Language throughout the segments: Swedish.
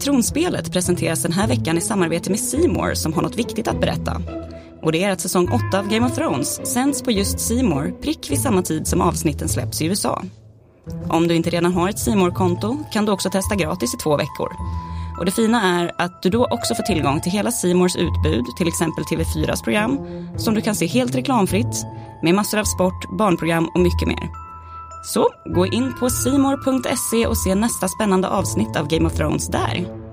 Tronspelet presenteras den här veckan i samarbete med Simor som har något viktigt att berätta. Och det är att säsong 8 av Game of Thrones sänds på just Simor prick vid samma tid som avsnitten släpps i USA. Om du inte redan har ett simor konto kan du också testa gratis i två veckor. Och det fina är att du då också får tillgång till hela Simors utbud, till exempel TV4s program, som du kan se helt reklamfritt, med massor av sport, barnprogram och mycket mer. Så gå in på simor.se och se nästa spännande avsnitt av Game of Thrones där.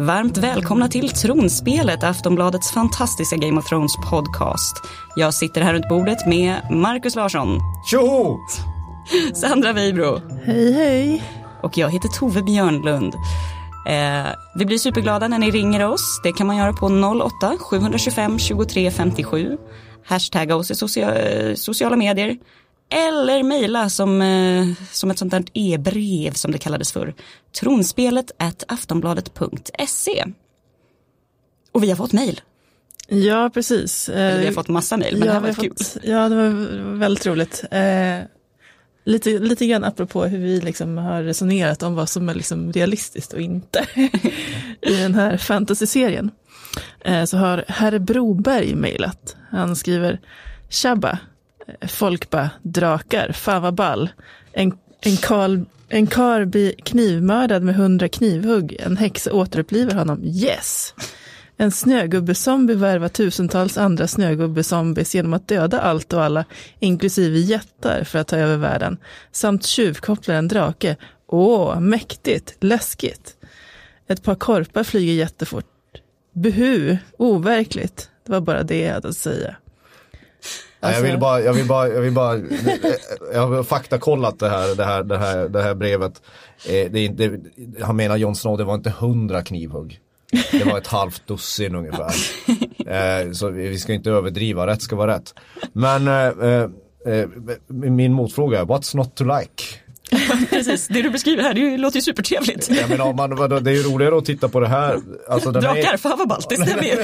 Varmt välkomna till Tronspelet, Aftonbladets fantastiska Game of Thrones podcast. Jag sitter här runt bordet med Markus Larsson. Tjoho! Sandra Weibro. Hej, hej. Och jag heter Tove Björnlund. Eh, vi blir superglada när ni ringer oss. Det kan man göra på 08-725 23 57. Hashtagga oss i socia sociala medier. Eller mejla som, eh, som ett sånt där e-brev som det kallades för. Tronspelet at aftonbladet.se. Och vi har fått mejl. Ja, precis. Eller vi har fått massa mejl, men ja, det här var kul. fått, Ja, det var väldigt roligt. Eh, lite, lite grann apropå hur vi liksom har resonerat om vad som är liksom realistiskt och inte i den här fantasyserien. Eh, så har herr Broberg mejlat. Han skriver Tjabba, folk bara drakar, fan vad ball. En, en karl en karl blir knivmördad med hundra knivhugg. En häxa återupplivar honom. Yes! En snögubbezombie värvar tusentals andra snögubbezombies genom att döda allt och alla, inklusive jättar, för att ta över världen. Samt tjuvkopplar en drake. Åh, mäktigt, läskigt. Ett par korpar flyger jättefort. Buhu, overkligt. Det var bara det jag hade att säga. Nej, jag vill Alltså- bara, jag vill bara, jag vill bara, jag har faktakollat det här, det här, det här, det här brevet. Eh, det inte, han menar Jon Snow, det var inte hundra knivhugg. Det var ett halvt dussin ungefär. Eh, så vi ska inte överdriva, rätt ska vara rätt. Men eh, eh, eh, min motfråga är, what's not to like? Precis, det du beskriver här, det låter ju supertrevligt. Jag menar, om man, det är ju roligare att titta på det här. Alltså, den här- Drakar, fan vad ballt, det stämmer ju.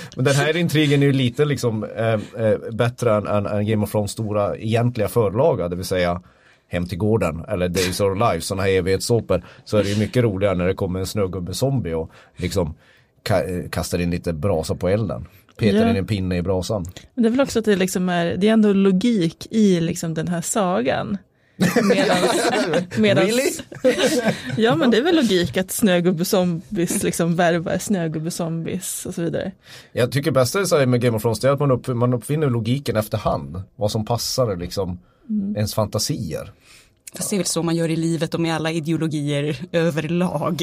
Men den här intrigen är ju lite liksom eh, eh, bättre än, än, än Game of Thrones stora egentliga förlaga, det vill säga Hem till gården eller Days of Life, sådana här evighetssåpor. Så är det ju mycket roligare när det kommer en snögubbe zombie och liksom ka- eh, kastar in lite brasa på elden. Petar Ja. in en pinne i brasan. Men det är väl också att det liksom är, det är ändå logik i liksom den här sagan. Medans, medans, Really? ja men det är väl logik att snögubbezombies liksom värvar snögubbezombies och så vidare. Jag tycker bästa det säger med Game of Thrones det är att man, upp, man uppfinner logiken efterhand. Vad som passar liksom ens fantasier. Fast det är väl så man gör i livet och med alla ideologier överlag.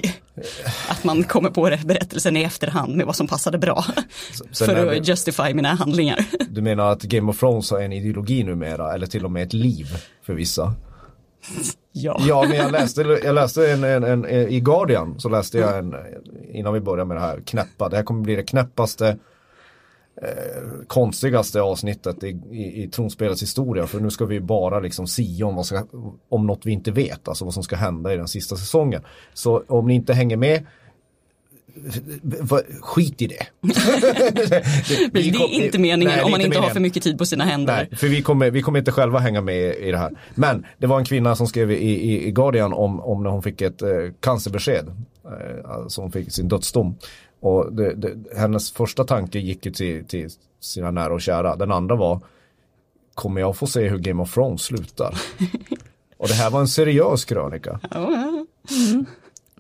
Att man kommer på berättelsen i efterhand med vad som passade bra. sen För att det- justify mina handlingar. Du menar att Game of Thrones har en ideologi numera eller till och med ett liv för vissa? Ja. Ja, men jag läste, jag läste en, en, en, i Guardian så läste jag en, innan vi börjar med det här, knäppa. Det här kommer bli det knäppaste, eh, konstigaste avsnittet i, i, i tronspelets historia. För nu ska vi bara liksom sia om, vad ska, om något vi inte vet, alltså vad som ska hända i den sista säsongen. Så om ni inte hänger med, skit i det. Det kom- är inte meningen Nej, det om man inte har meningen. för mycket tid på sina händer. Nej, för vi kommer, vi kommer inte själva hänga med i det här. Men det var en kvinna som skrev i, i, i Guardian om, om när hon fick ett eh, cancerbesked. Eh, alltså hon fick sin dödsdom. Och det, det, hennes första tanke gick ju till, till sina nära och kära. Den andra var, kommer jag få se hur Game of Thrones slutar? och det här var en seriös krönika. Ja.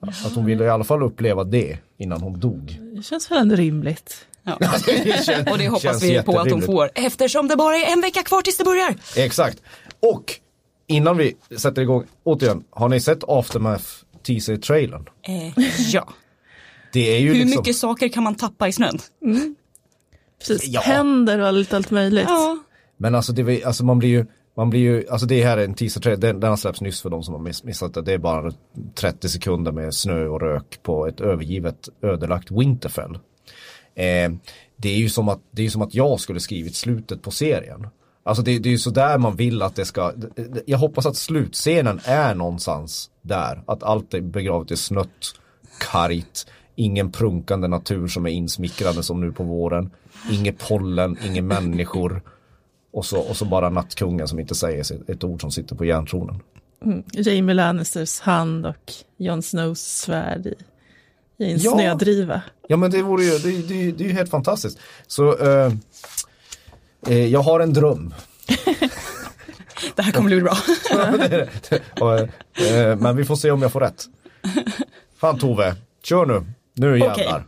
Att hon ville i alla fall uppleva det innan hon dog. Det känns väl ändå rimligt. Ja. Det Och det hoppas vi på att hon får eftersom det bara är en vecka kvar tills det börjar. Exakt. Och innan vi sätter igång, återigen, har ni sett Aftermath teaser-trailern? Eh, ja. Det är ju Hur liksom, mycket saker kan man tappa i snön? Precis, Ja. händer och lite allt möjligt. Ja. men alltså, det, alltså man blir ju, man blir ju, alltså det här är en teaser-trailer, den, den har släppts nyss för de som har miss, missat det. Det är bara 30 sekunder med snö och rök på ett övergivet ödelagt Winterfell. Eh, det är ju som att, det är ju som att jag skulle skrivit slutet på serien. Alltså det, det är ju sådär man vill att det ska, jag hoppas att slutscenen är någonstans där. Att allt är begravet i snött, kargt, ingen prunkande natur som är insmickrande som nu på våren. Inget pollen, inga människor. Och så, och så bara nattkungen som inte säger ett ord som sitter på järntronen. Mm. Jamie Lannisters hand och Jon Snows svärd i, i en Ja. snödriva. Ja men det vore ju, det, det, det är ju helt fantastiskt. Så eh, eh, jag har en dröm. Det här kommer bli bra. Och, eh, men vi får se om jag får rätt. Fan Tove, kör nu. Nu jävlar.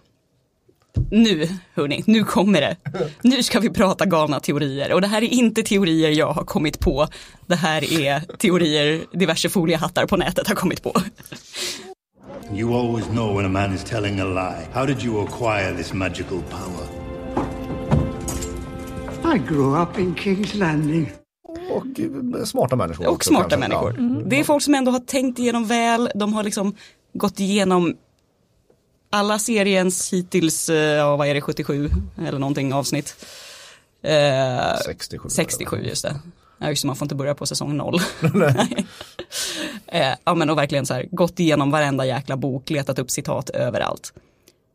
Nu, hörni, nu kommer det. Nu ska vi prata galna teorier och det här är inte teorier jag har kommit på. Det här är teorier diverse foliehattar på nätet har kommit på. You always know when a man is telling a lie. How did you acquire this magical power? I grew up in King's Landing. Och eh, smarta människor. Och smarta kanske. människor. Ja. Det är folk som ändå har tänkt igenom väl, de har liksom gått igenom alla seriens hittills, eh, ja vad är det, 77 eller någonting avsnitt. Eh, 67. 67 just det. Ja just det, man får inte börja på säsong 0. Nej. eh, ja men och verkligen så här, gått igenom varenda jäkla bok, letat upp citat överallt.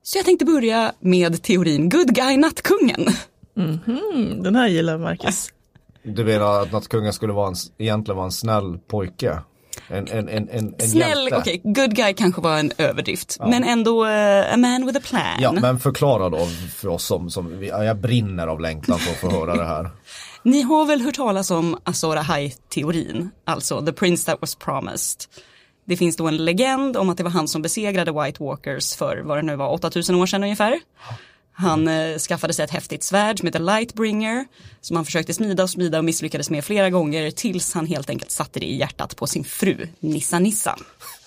Så jag tänkte börja med teorin Good Guy Nattkungen. Mm, den här gillar Marcus. Du menar att nattkungen skulle vara en, egentligen vara en snäll pojke? En, en, en, en, en Snäll, okej, good guy kanske var en överdrift, men ändå eh, a man with a plan. Ja, men förklara då för oss som, som ja, jag brinner av längtan för att få höra det här. Ni har väl hört talas om Azor Ahai-teorin, alltså the prince that was promised. Det finns då en legend om att det var han som besegrade White Walkers för vad det nu var, 8000 år sedan ungefär. Han eh, skaffade sig ett häftigt svärd som heter Lightbringer som han försökte smida och smida och misslyckades med flera gånger tills han helt enkelt satte det i hjärtat på sin fru Nissa Nissa.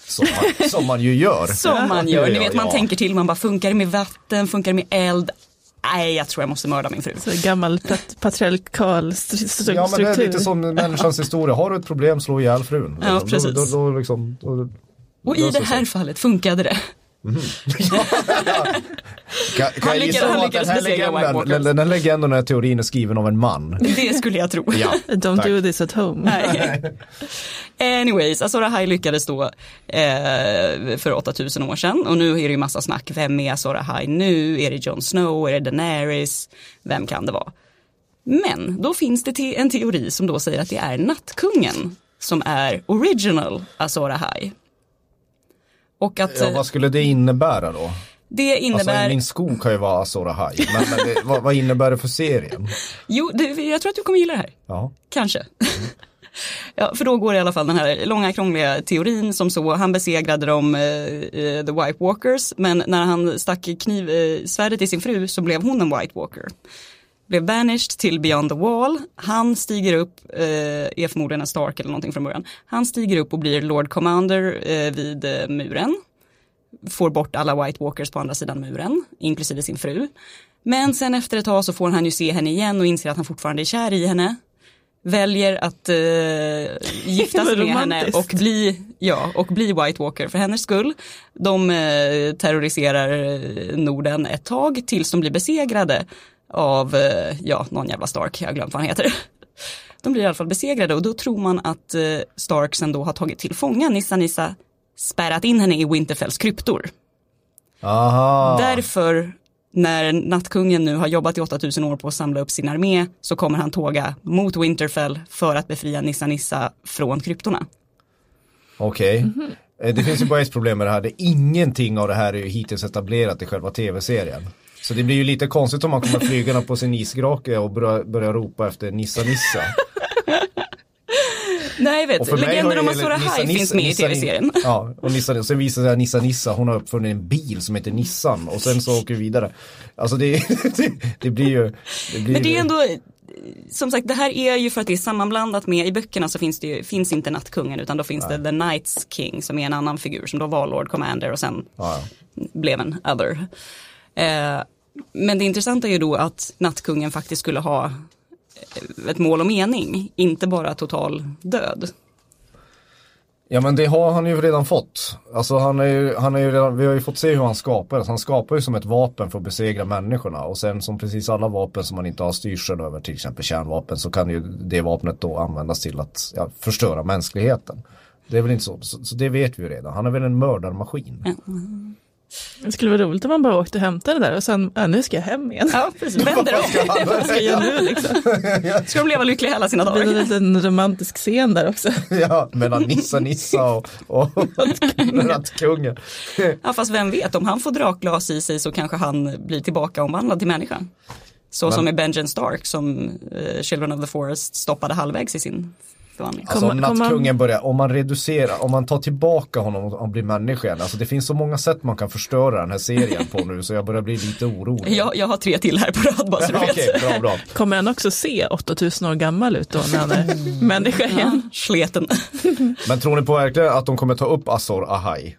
Som man, som man ju gör. Som man gör, ni vet man ja. tänker till, man bara funkar det med vatten, funkar det med eld? Nej, jag tror jag måste mörda min fru. Så gammal pat- patriarkal stru- stru- Ja men det är struktur. lite som människans historia. Har du ett problem slå ihjäl frun. Ja, Liksom. precis. Då, då, då, liksom, då, Och i det här fallet funkade det. Kan, kan Han jag gissa på att den här legenden, den, här legenden, den här teorin är skriven av en man. Det skulle jag tro. Ja, Don't tack. do this at home. Nej. Anyways, Azor Ahai lyckades då eh, för 8000 år sedan och nu är det ju massa snack. Vem är Azor Ahai nu? Är det Jon Snow? Är det Daenerys? Vem kan det vara? Men då finns det te- en teori som då säger att det är nattkungen som är original Azor Ahai. Och att Ja, eh, vad skulle det innebära då? det Alltså innebär, min sko kan ju vara Azor Ahai. Men, men det, vad, vad innebär det för serien? jo, det, jag tror att du kommer gilla det här. Ja. Kanske. Ja, för då går i alla fall den här långa krångliga teorin som så, han besegrade dem, eh, the White Walkers, men när han stack kniv, eh, svärdet i sin fru så blev hon en White Walker. Blev banished till Beyond the Wall, han stiger upp, eh, är förmodligen en Stark eller någonting från början, han stiger upp och blir Lord Commander eh, vid eh, muren, får bort alla White Walkers på andra sidan muren, inklusive sin fru. Men sen efter ett tag så får han ju se henne igen och inser att han fortfarande är kär i henne. Väljer att eh, gifta sig med henne och bli, ja, och bli White Walker för hennes skull. De eh, terroriserar eh, Norden ett tag tills de blir besegrade av, eh, ja, någon jävla Stark, jag har glömt vad han heter. De blir i alla fall besegrade och då tror man att eh, Starksen då har tagit till fånga Nissa Nissa, spärrat in henne i Winterfells kryptor. Aha. Därför, när nattkungen nu har jobbat i 8000 år på att samla upp sin armé, så kommer han tåga mot Winterfell för att befria Nissa Nissa från kryptorna. Okej. Mhm. Eh, Det finns ju bara ett problem med det här. Det är ingenting av det här är ju hittills etablerat i själva tv-serien. Så det blir ju lite konstigt om man kommer flygande på sin isgrake och börjar, börjar ropa efter Nissa Nissa. Nej, jag vet, legenden om hela Azor Nissa Ahai Nissa- finns med i Nissa- tv-serien. Ja, och Nissa, sen visar det sig att Nissa Nissa, hon har uppfunnit en bil som heter Nissan och sen så åker vi vidare. Alltså det, det, det blir ju... Det blir Men det är ändå, som sagt, det här är ju för att det är sammanblandat med, i böckerna så finns det ju, finns inte nattkungen utan då finns det The Knights King som är en annan figur som då var Lord Commander och sen Ja, blev en other. Eh, men det intressanta är ju då att nattkungen faktiskt skulle ha eh, ett mål och mening, inte bara total död. Ja men det har han ju redan fått. Alltså han är ju, han är ju redan, vi har ju fått se hur han skapar. Han skapar ju som ett vapen för att besegra människorna. Och sen som precis alla vapen som man inte har styrsel över, till exempel kärnvapen, så kan ju det vapnet då användas till att ja, förstöra mänskligheten. Det är väl inte så, så, så det vet vi ju redan. Han är väl en mördarmaskin. Det skulle vara roligt om man bara åkte och hämtade det där och sen, ja, nu ska jag hem igen. Ja, precis. Vänder om. Vad ska jag göra nu liksom? Ska de leva lyckliga hela sina Det blir en dagar? liten romantisk scen där också. ja, mellan Nissa Nissa och, och Rattkungen. Ja, fast vem vet, om han får drakglas i sig så kanske han blir tillbaka omvandlad till människa. Så som med Benjen Stark som eh, Children of the Forest stoppade halvvägs i sin förvandling. Alltså om nattkungen börjar, om man reducerar, om man tar tillbaka honom och han blir människa igen. Alltså det finns så många sätt man kan förstöra den här serien på nu så jag börjar bli lite orolig. Jag, jag har tre till här på rad bara så du Okej, vet. bra, bra. Kommer han också se 8000 år gammal ut då när han är människa igen? Ja, sleten. Men tror ni på verkligen att de kommer ta upp Azor Ahai?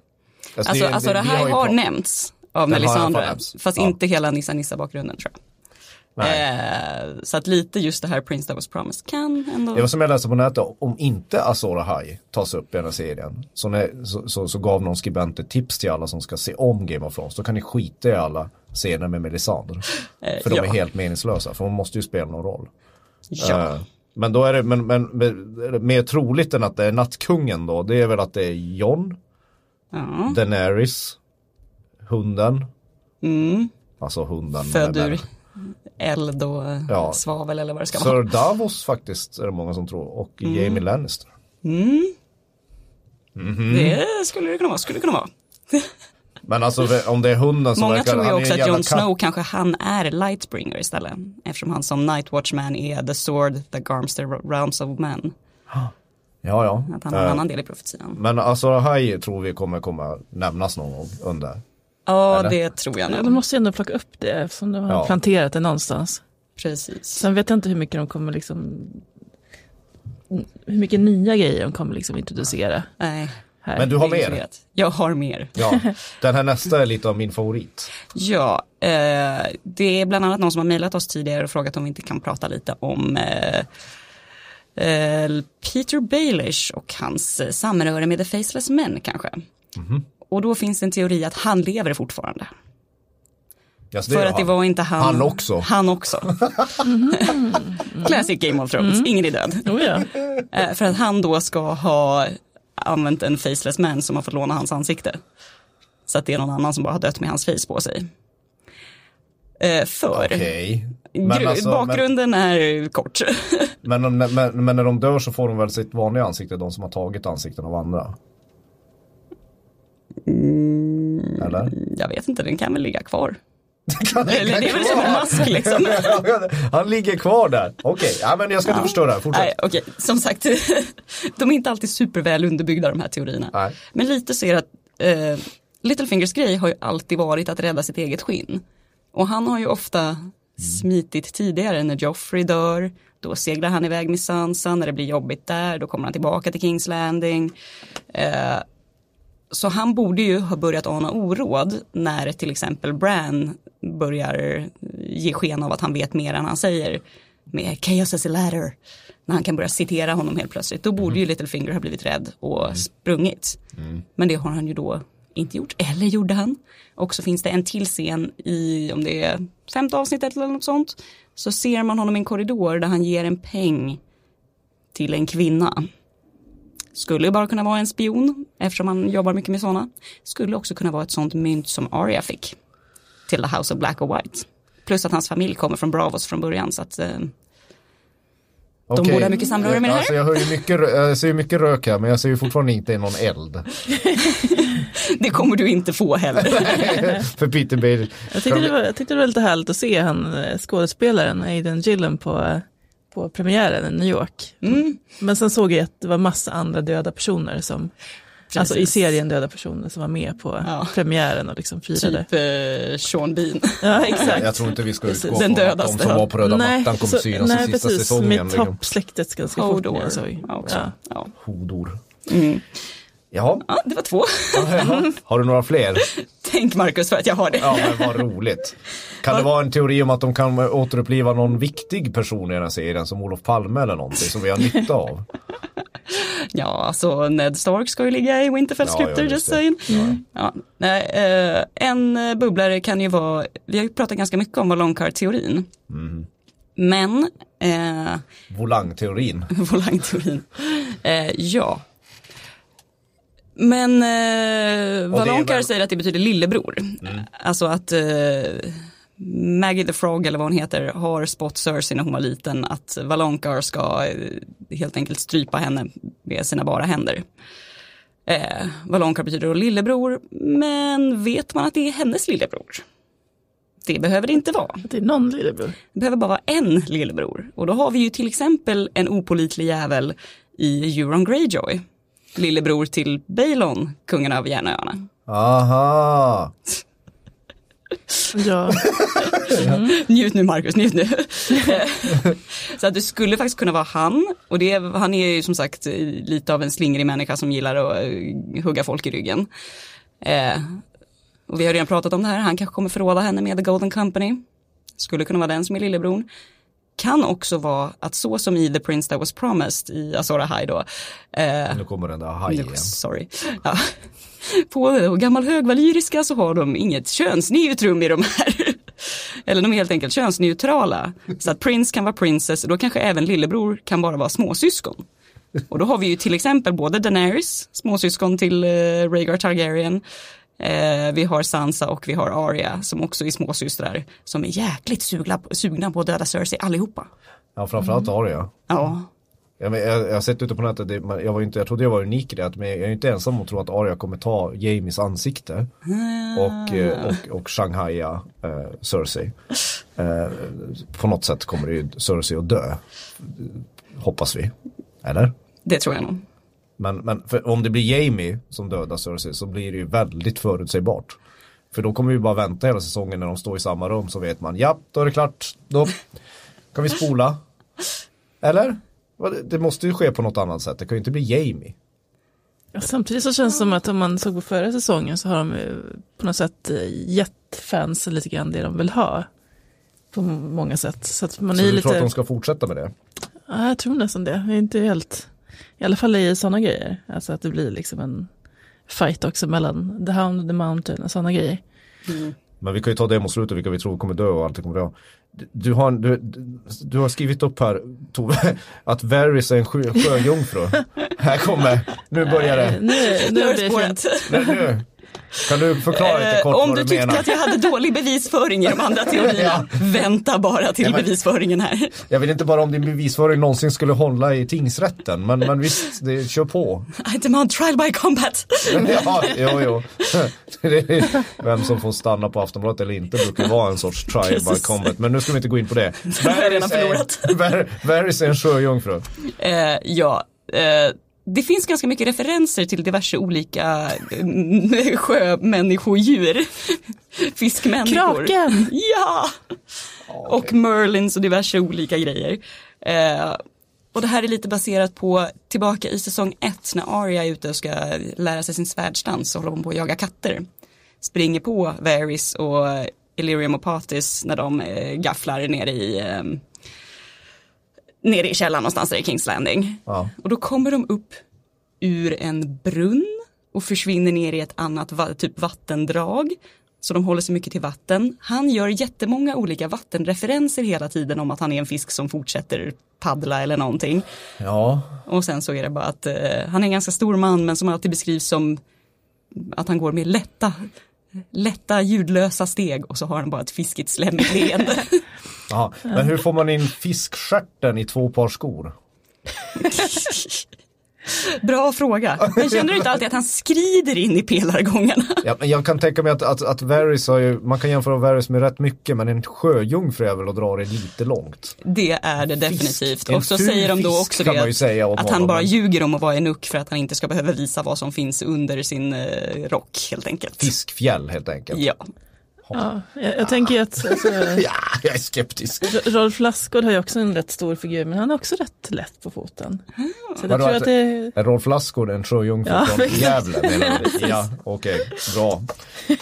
Alltså, det- alltså det vi här har pra- nämnts av har Melisandre, fast Ja. inte hela Nissa Nissa bakgrunden tror jag. Eh, så att lite just det här Prince That Was Promised kan ändå. Det var som jag läste på nätet, om inte Azor Ahai tas upp i den här serien så, när, så, så, så gav någon skribent ett tips till alla som ska se om Game of Thrones. Då kan ni skita i alla scener med Melisandre. Eh, För de ja. är helt meningslösa, för hon måste ju spela någon roll. Ja. Eh, Men då är det, men, men, men mer troligt än att det är nattkungen då, det är väl att det är Jon, ja. Daenerys, hunden, Mm. alltså hunden. Född ur eld och Ja. svavel eller vad det ska vara. Sir Davos faktiskt är det många som tror och Jamie Lannister. Mm. Mhm. Det skulle det kunna vara, skulle det kunna vara. Men alltså om det är hunden som Många verkar, tror ju också att Jon. Snow kanske han är Lightbringer istället. Eftersom han som Night Watchman är the sword that garms the realms of men. Ja, ja. Att han har en Eh, annan del i profetian. Men alltså Haj tror vi kommer komma nämnas någon gång under. Ja, eller? det tror jag Ja, de nog. måste ju ändå plocka upp det eftersom de har Ja. planterat det någonstans. Precis. Sen vet jag inte hur mycket de kommer liksom hur mycket nya grejer de kommer liksom introducera Nej, här. Men du har mer? Jag har mer. Ja, den här nästa är lite av min favorit. Ja, eh, det är bland annat någon som har mejlat oss tidigare och frågat om vi inte kan prata lite om eh, eh, Peter Baelish och hans eh, samröre med The Faceless Men kanske. Mhm. Och då finns det en teori att han lever fortfarande. Yes, För att det han. var inte han. Han också. Han också. Classic Game of Thrones, ingen är död. Oh. Eh, för att han då ska ha använt en faceless man som har fått låna hans ansikte. Så att det är någon annan som bara har dött med hans face på sig. Eh, för Men, alltså, men, bakgrunden är kort. men, men, men, men när de dör så får de väl sitt vanliga ansikte, de som har tagit ansikten av andra? Eller? Jag vet inte, den kan väl ligga kvar. Ligga Eller det är väl som en mask liksom. Han ligger kvar där. Okej, ja, men jag ska inte förstöra det här. Fortsätt. Nej, okej, som sagt, de är inte alltid superväl underbyggda de här teorierna. Nej. Men lite så är det att eh, Littlefingers grej har ju alltid varit att rädda sitt eget skinn. Och han har ju ofta smitit tidigare när Joffrey dör. Då seglar han iväg med Sansa, när det blir jobbigt där, då kommer han tillbaka till Kings Landing. Eh, så han borde ju ha börjat ana oråd när till exempel Bran börjar ge sken av att han vet mer än han säger. Med Chaos as a ladder. När han kan börja citera honom helt plötsligt. Då borde ju Littlefinger ha blivit rädd och sprungit. Men det har han ju då inte gjort. Eller gjorde han? Och så finns det en till scen i, om det är femte avsnittet eller något sånt. Så ser man honom i en korridor där han ger en peng till en kvinna. Skulle ju bara kunna vara en spion eftersom han jobbar mycket med sådana. Skulle också kunna vara ett sånt mynt som Arya fick till The House of Black och White. Plus att hans familj kommer från Bravos från början så att eh, de Okej. borde ha mycket samröre med det här. Alltså jag, hör ju mycket, rö- jag ser ju mycket rök här men jag ser ju fortfarande inte någon eld. det kommer du inte få heller. För Peter Bailey. Jag, tyckte det var, jag tyckte det var lite härligt att se han, eh, skådespelaren Aiden Gillen på, på premiären i New York. Mm. Men sen såg jag att det var massa andra döda personer som, alltså i Precis. serien döda personer som var med på Ja. premiären och liksom firade. typ eh, Sean Bean. Ja, exakt. Jag tror inte vi ska Precis. utgå Den från att de som var på röda nej, mattan kommer synas nej, i sista precis, säsongen. Med liksom. toppsläktet ganska fort. Hodor när jag såg. också. Ja. Ja. Hodor. Mm. Jaha, ja, det var två. Jaha. har du några fler? Tänk Marcus för att jag har det. Ja men vad roligt. Kan det vara en teori om att de kan återuppliva någon viktig person i den här serien som Olof Palme eller någonting som vi har nytta av? Ja, alltså Ned Stark ska ju ligga i Winterfells Ja, kryptor, just saying. Ja. nej, eh, en eh, bubblare kan ju vara, vi har ju pratat ganska mycket om Valonkar-teorin. Mm. Men, eh, Volangteorin. volangteorin, eh, ja. Men eh, Valonkar väl- Mm. säger att det betyder lillebror. Alltså att eh, Maggie the Frog eller vad hon heter har spott Cersei när hon var liten att Valonkar ska eh, helt enkelt strypa henne med sina bara händer. Eh, Valonkar betyder då lillebror, men vet man att det är hennes lillebror? Det behöver det inte vara. Det är någon lillebror. Det behöver bara vara en lillebror. Och då har vi ju till exempel en opolitlig jävel i Euron Greyjoy. Lillebror till Balon, kungen av Järnöarna. Aha! Ja, Njut nu Marcus, njut nu. så att det skulle faktiskt kunna vara han. Och det, han är ju som sagt lite av en slingrig människa som gillar att eh, hugga folk i ryggen. Eh, och vi har redan pratat om det här, han kanske kommer förråda henne med The Golden Company. Skulle kunna vara den som är lillebror. Kan också vara att så som i The Prince That Was Promised i Azora High då. Eh, Nu kommer den där hajen. Sorry. Ja. På gammal högvalyriska så har de inget könsneutrum i de här. Eller de är helt enkelt könsneutrala. Så att Prince kan vara princess då kanske även lillebror kan bara vara småsyskon. Och då har vi ju till exempel både Daenerys, småsyskon till eh, Rhaegar Targaryen. Eh, vi har Sansa och vi har Arya som också är småsystrar. Som är jäkligt sugna, sugna på att döda Cersei allihopa. Ja, framförallt Aria. Ja, Jag, jag, har sett ute på nätet, det, jag, var inte, jag trodde jag var unik i det, men jag är inte ensam om att tro att Arya kommer ta Jamies ansikte och, eh, och, och Shanghaia eh, Cersei. Eh, på något sätt kommer ju Cersei att dö. Hoppas vi. Eller? det tror jag nog. Men, men om det blir Jamie som dödar Cersei så blir det ju väldigt förutsägbart. För då kommer vi bara vänta hela säsongen när de står i samma rum så vet man, ja, då är det klart, då kan vi spola. Eller? Det måste ju ske på något annat sätt, det kan ju inte bli Jamie. Ja, samtidigt så känns det som att om man såg på förra säsongen så har de ju på något sätt eh, gett fans lite grann det de vill ha. På många sätt. Så att man Så är du lite... tror att de ska fortsätta med det? Ja, jag tror nästan det. Det är inte helt, i alla fall i sådana grejer. Alltså att det blir liksom en fight också mellan The Hound och The Mountain och sådana grejer. Men vi kan ju ta det mot slutet, vilka vi tror kommer dö och allt det kommer dö. Du- har, du, du har skrivit upp här, Tove, att Varys är en sjö, sjöjungfru. här kommer, nu börjar det. Nu, nu blir det spåret. fint. Nu, nu. Kan du förklara lite Eh, kort Om vad du du tyckte menar? att jag hade dålig bevisföring i de andra teorierna, vänta bara till Ja, men- bevisföringen här. Jag vet inte bara om din bevisföring någonsin skulle hålla i tingsrätten, men, men visst, det, kör på. I demand trial by combat. Ja, jo, jo. Vem som får stanna på Aftonbladet eller inte brukar vara en sorts trial by Precis. combat, men nu ska vi inte gå in på det. Varys är- en sjöjungfru. Eh, ja, eh, det finns ganska mycket referenser till diverse olika mm, sjömänniskodjur. Fiskmänniskor. Kraken! Ja! Och Merlins och diverse olika grejer. Eh, och det här är lite baserat på tillbaka i säsong ett när Arya är ute och ska lära sig sin svärdsdans så håller hon på att jaga katter. Springer på Varys och Illyrium och Patis när de eh, gafflar nere i eh, nere i källaren någonstans där i Kings Landing. Ja. Och då kommer de upp ur en brunn och försvinner ner i ett annat typ vattendrag. Så de håller sig mycket till vatten. Han gör jättemånga olika vattenreferenser hela tiden om att han är en fisk som fortsätter paddla eller någonting. Ja, Och sen så är det bara att eh, han är en ganska stor man men som alltid beskrivs som att han går med lätta, lätta ljudlösa steg och så har han bara ett fiskigt slemmigt leende. Men hur får man in fiskstjärten i två par skor? Bra fråga. Men känner du inte alltid att han skrider in i pelargångarna? Ja, men jag kan tänka mig att, att, att Varys har ju, man kan jämföra Varys med rätt mycket, men en sjöjungfru är väl att dra det lite långt. Det är det definitivt. En Och så säger de då också det om att han bara ljuger om att vara enuck för att han inte ska behöva visa vad som finns under sin eh, rock helt enkelt. Fiskfjäll helt enkelt. Ja, Ja, jag, jag tänker ju att alltså, Ja, jag är skeptisk. Rolf Lassgård har ju också en rätt stor figur men han är också rätt lätt på foten. Så jag Vadå, tror att- att det Är Rolf Lassgård en sjöjungfru Ja, från. Gävle? du? Ja, okej, bra.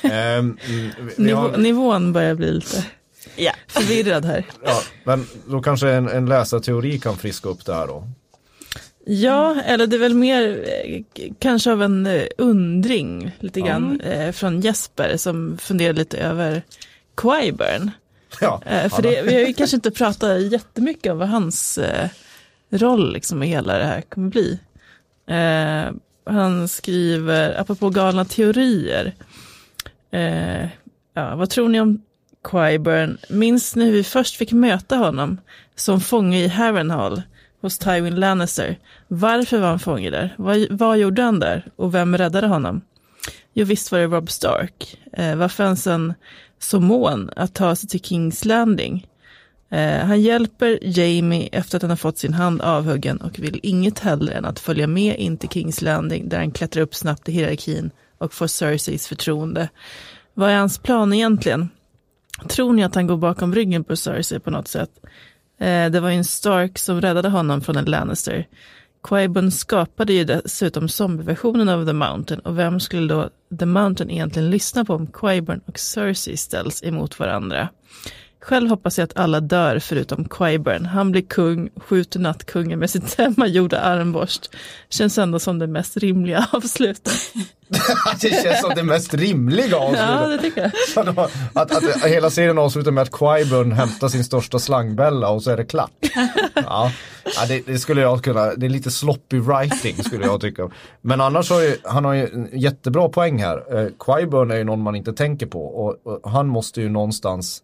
Ehm, mm, vi nivå, har, nivån börjar bli lite ja. förvirrad här. ja, men då kanske en, en läsarteori kan friska upp det här då. Ja, eller det är väl mer eh, kanske av en eh, undring lite grann eh, från Jesper som funderar lite över Quiburn. Ja, för det, vi har ju kanske inte pratat jättemycket om vad hans roll liksom i hela det här kommer bli. Han skriver, apropå galna teorier, ja, vad tror ni om Quiburn? Minns ni hur vi först fick möta honom som fånge i Harrenhal hos Tywin Lannister? Varför var han fånge där? Vad, vad gjorde han där? Och vem räddade honom? Jo, visst var det Rob Stark. Eh, var fansen så mån att ta sig till Kings Landing? Eh, han hjälper Jamie efter att han har fått sin hand avhuggen och vill inget hellre än att följa med in till Kings Landing där han klättrar upp snabbt i hierarkin och får Cerseis förtroende. Vad är hans plan egentligen? Tror ni att han går bakom ryggen på Cersei på något sätt? Eh, det var ju en Stark som räddade honom från en Lannister. Quaibon skapade ju dessutom zombieversionen av The Mountain och vem skulle då The Mountain egentligen lyssna på om Quaibon och Cersei ställs emot varandra? Själv hoppas jag att alla dör förutom Quaibern. Han blir kung, skjuter nattkungen med sitt hemmagjorda armborst. Känns ändå som det mest rimliga avslutet. det känns som det mest rimliga Ja, avslutet. det tycker jag. Att, att, att hela serien avslutar med att Quiburn hämtar sin största slangbälla och så är det klart. Ja, ja det, det skulle jag kunna, det är lite sloppy writing skulle jag tycka. Men annars har ju, han har ju en jättebra poäng här. Eh, Quiburn är ju någon man inte tänker på och, och han måste ju någonstans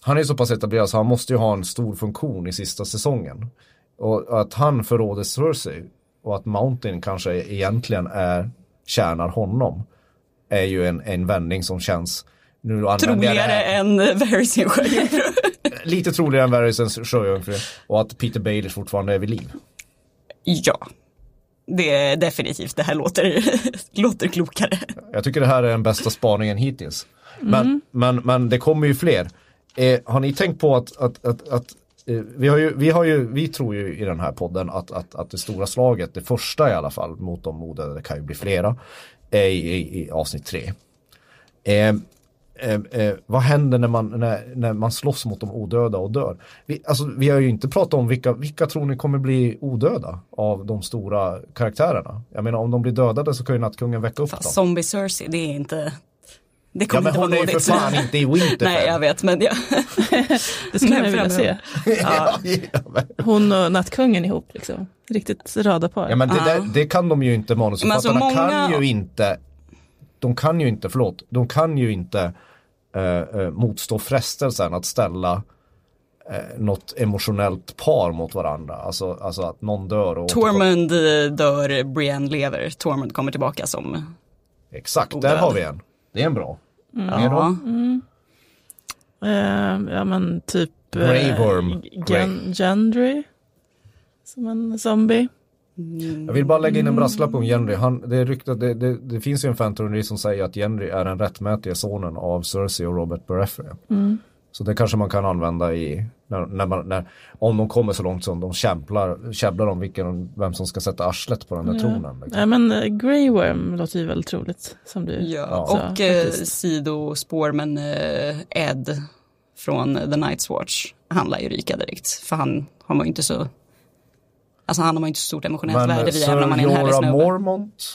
han är så pass etablerad så han måste ju ha en stor funktion i sista säsongen. Och att han förråder Cersei och att Mountain kanske egentligen är tjänar honom är ju en, en vändning som känns nu Troligare än Varys sjöjungfru. lite troligare än Varysens sjöjungfru och att Peter Baelish fortfarande är vid liv. ja, det är definitivt, det här låter, låter klokare. Jag tycker det här är den bästa spaningen hittills. Men, men, men det kommer ju fler. Eh, har ni tänkt på att, att, att, att eh, vi, har ju, vi, har ju, vi tror ju i den här podden att, att, att det stora slaget, det första i alla fall mot de odöda, det kan ju bli flera, är i, i, i avsnitt tre. Eh, eh, eh, vad händer när man, när, när man slåss mot de odöda och dör? Vi, alltså, vi har ju inte pratat om vilka, vilka tror ni kommer bli odöda av de stora karaktärerna. Jag menar om de blir dödade så kan ju nattkungen väcka upp Fast dem. Zombie Cersei, det är inte, det Ja kommer men inte hon är ju för fan inte i Winterfell. Nej, jag vet, men ja. Det skulle Men man vilja se. ja, ja, men- Hon och nattkungen ihop liksom. Riktigt radarpar. ja men det, Ja. där, det kan de ju inte manusförfattarna Men alltså många- kan ju inte de kan ju inte, förlåt, de kan ju inte eh, eh, motstå frestelsen att ställa eh, något emotionellt par mot varandra. Alltså, alltså att någon dör och Tormund eh, dör, Brienne lever. Tormund kommer tillbaka som, Exakt, där Odöd. har vi en. Det är en bra. Mer då? ja. Eh, ja men typ eh. Gen- Gendry. Som en zombie. Jag vill bara lägga in en brasklapp om Henry. Han, det, ryktat, det, det, det finns ju en fanteori som säger att Henry är den rättmätiga sonen av Cersei och Robert Baratheon. Så det kanske man kan använda i, när, när man, när, om de kommer så långt som de kämplar, käbblar om vilken, vem som ska sätta arslet på den där tronen. Liksom. Ja men eh, Grey Worm låter ju väldigt troligt. Som du Ja, sa, och eh, sidospår, men eh, Ed från The Night's Watch, han lär ju ryka direkt. För han har man ju inte så, alltså han har man ju inte så stort emotionellt Men värde vid även om man är en härlig snubbe. Mormont,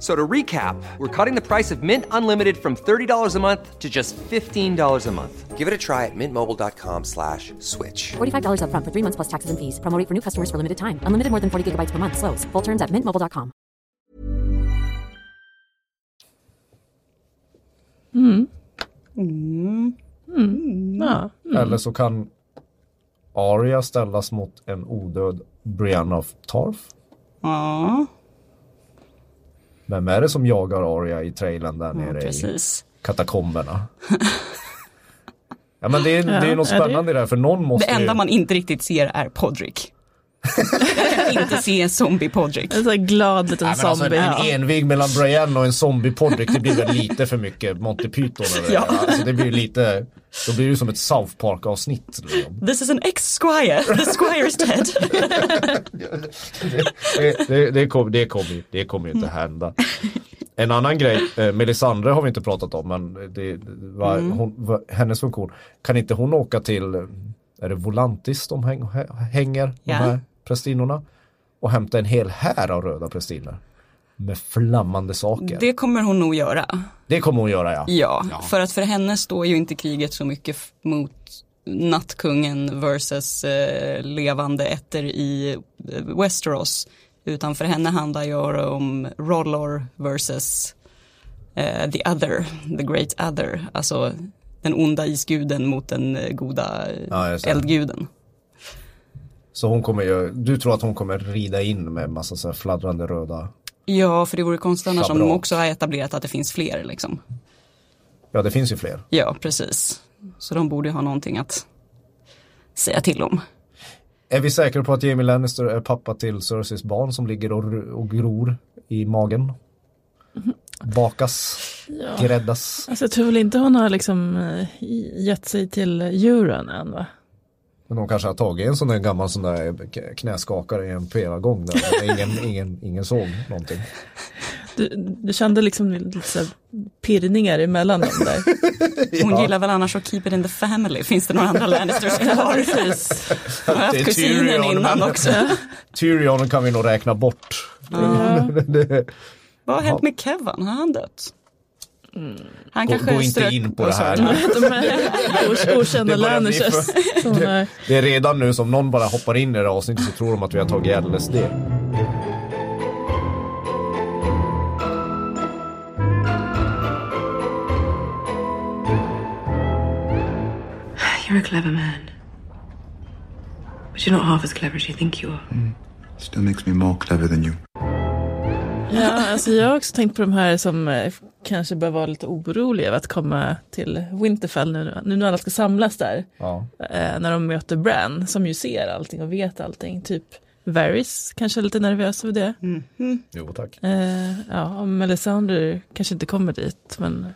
F- So to recap, we're cutting the price of Mint Unlimited from $30 a month to just $15 a month. Give it a try at mintmobile.com slash switch. $45 upfront for three months plus taxes and fees. Promo rate for new customers for limited time. Unlimited more than 40 gigabytes per month. Slows. Full terms at mintmobile.com. Ja. Hmm. Hmm. Hmm. eller så kan Arya ställas mot en odöd Brienne of Tarth. Ja, Vem är det som jagar Arya i trailern där nere i precis. katakomberna? ja men det är, det är Ja, något är det- spännande i det här för någon måste Det enda ju... man inte riktigt ser är Podrick. inte se zombie Podrick. En sån glad liten Nej, alltså, zombie. en envig mellan Brian och en zombie Podrick, det blir väl lite för mycket Monty Python det. Ja. Alltså, det blir lite, då blir det som ett South Park avsnitt. Liksom. This is an ex-squire, the squire is dead. Det, det, det, kom, det, kommer, ju- det kommer ju inte hända. En annan grej, eh, Melisandre har vi inte pratat om men det, var, hon, var, hennes funktion, kan inte hon åka till, eh, är det Volantis de häng, hä- hänger, de Ja. här prästinnorna? Och hämta en hel här av röda prästinnor. Med flammande saker. Det, Det kommer hon nog göra. kommer hon göra ja. Ja, för att för henne står ju inte kriget så mycket mot nattkungen versus eh, levande ätter i eh, Westeros. Utan för henne handlar ju om Rollor versus eh, the other, the great other. Alltså den onda isguden mot den eh, goda Ja, det. eldguden. Så hon kommer ju, du tror att hon kommer rida in med massa så här fladdrande röda, Ja, för det vore konstigt annars om de Schabrak. också har etablerat att det finns fler liksom. ja det finns ju fler. Ja, precis. Så de borde ju ha någonting att säga till om. Är vi säkra på att Jamie Lannister är pappa till Cerseis barn som ligger och, och gror i magen? Bakas, gräddas. Alltså jag tror väl inte hon har liksom eh, gett sig till Euron än va? Men de kanske har tagit en sån där gammal sån där knäskakare i en pelargång där ingen, ingen, ingen såg någonting. Du, du kände liksom lite pirrningar emellan dem där. Hon gillar väl annars att keep it in the family. Finns det några andra Lannisters kvar? Precis. Hon har Det är haft kusinen Tyrion, innan också. Tyrion kan vi nog räkna bort. Det- Vad har hänt med Kevin? Har han dött? Han Gå, kanske gå inte in på det här. De okända Det som är- Det är redan nu som någon bara hoppar in i det här avsnittet så tror de att vi har tagit LSD. You're a clever man. But you're not half as clever as you think you are. Still makes me more clever than you. Ja, alltså jag har också tänkt på de här som eh, kanske bör vara lite oroliga över att komma till Winterfell nu, nu när alla ska samlas där. Ja. Eh, när de möter Bran som ju ser allting och vet allting. Typ Varys kanske är lite nervös över det. Jo tack. Eh, ja, och Melisandre kanske inte kommer dit. Men